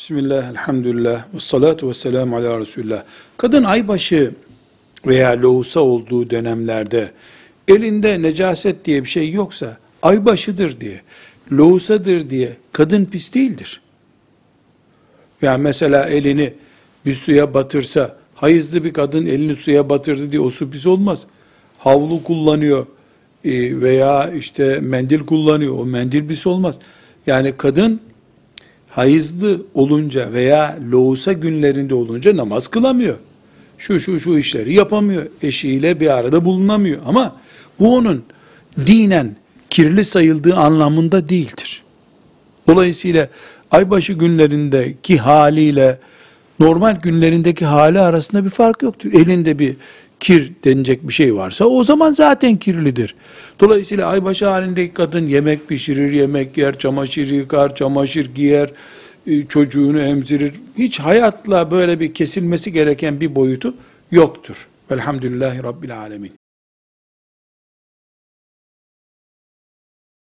Bismillah, elhamdülillah, ve salatu ve selamu ala Resulullah. Kadın aybaşı veya lohusa olduğu dönemlerde elinde necaset diye bir şey yoksa aybaşıdır diye, lohusadır diye kadın pis değildir. Yani mesela elini bir suya batırsa, hayızlı bir kadın elini suya batırdı diye o su pis olmaz. Havlu kullanıyor e, veya işte mendil kullanıyor, o mendil pis olmaz. Yani kadın hayızlı olunca veya loğusa günlerinde olunca namaz kılamıyor. Şu şu şu işleri yapamıyor. Eşiyle bir arada bulunamıyor. Ama bu onun dinen kirli sayıldığı anlamında değildir. Dolayısıyla aybaşı günlerindeki haliyle normal günlerindeki hali arasında bir fark yoktur. Elinde bir kir denilecek bir şey varsa o zaman zaten kirlidir. Dolayısıyla aybaşı halindeki kadın yemek pişirir, yemek yer, çamaşır yıkar, çamaşır giyer, e, çocuğunu emzirir. Hiç hayatla böyle bir kesilmesi gereken bir boyutu yoktur. Velhamdülillahi Rabbil Alemin.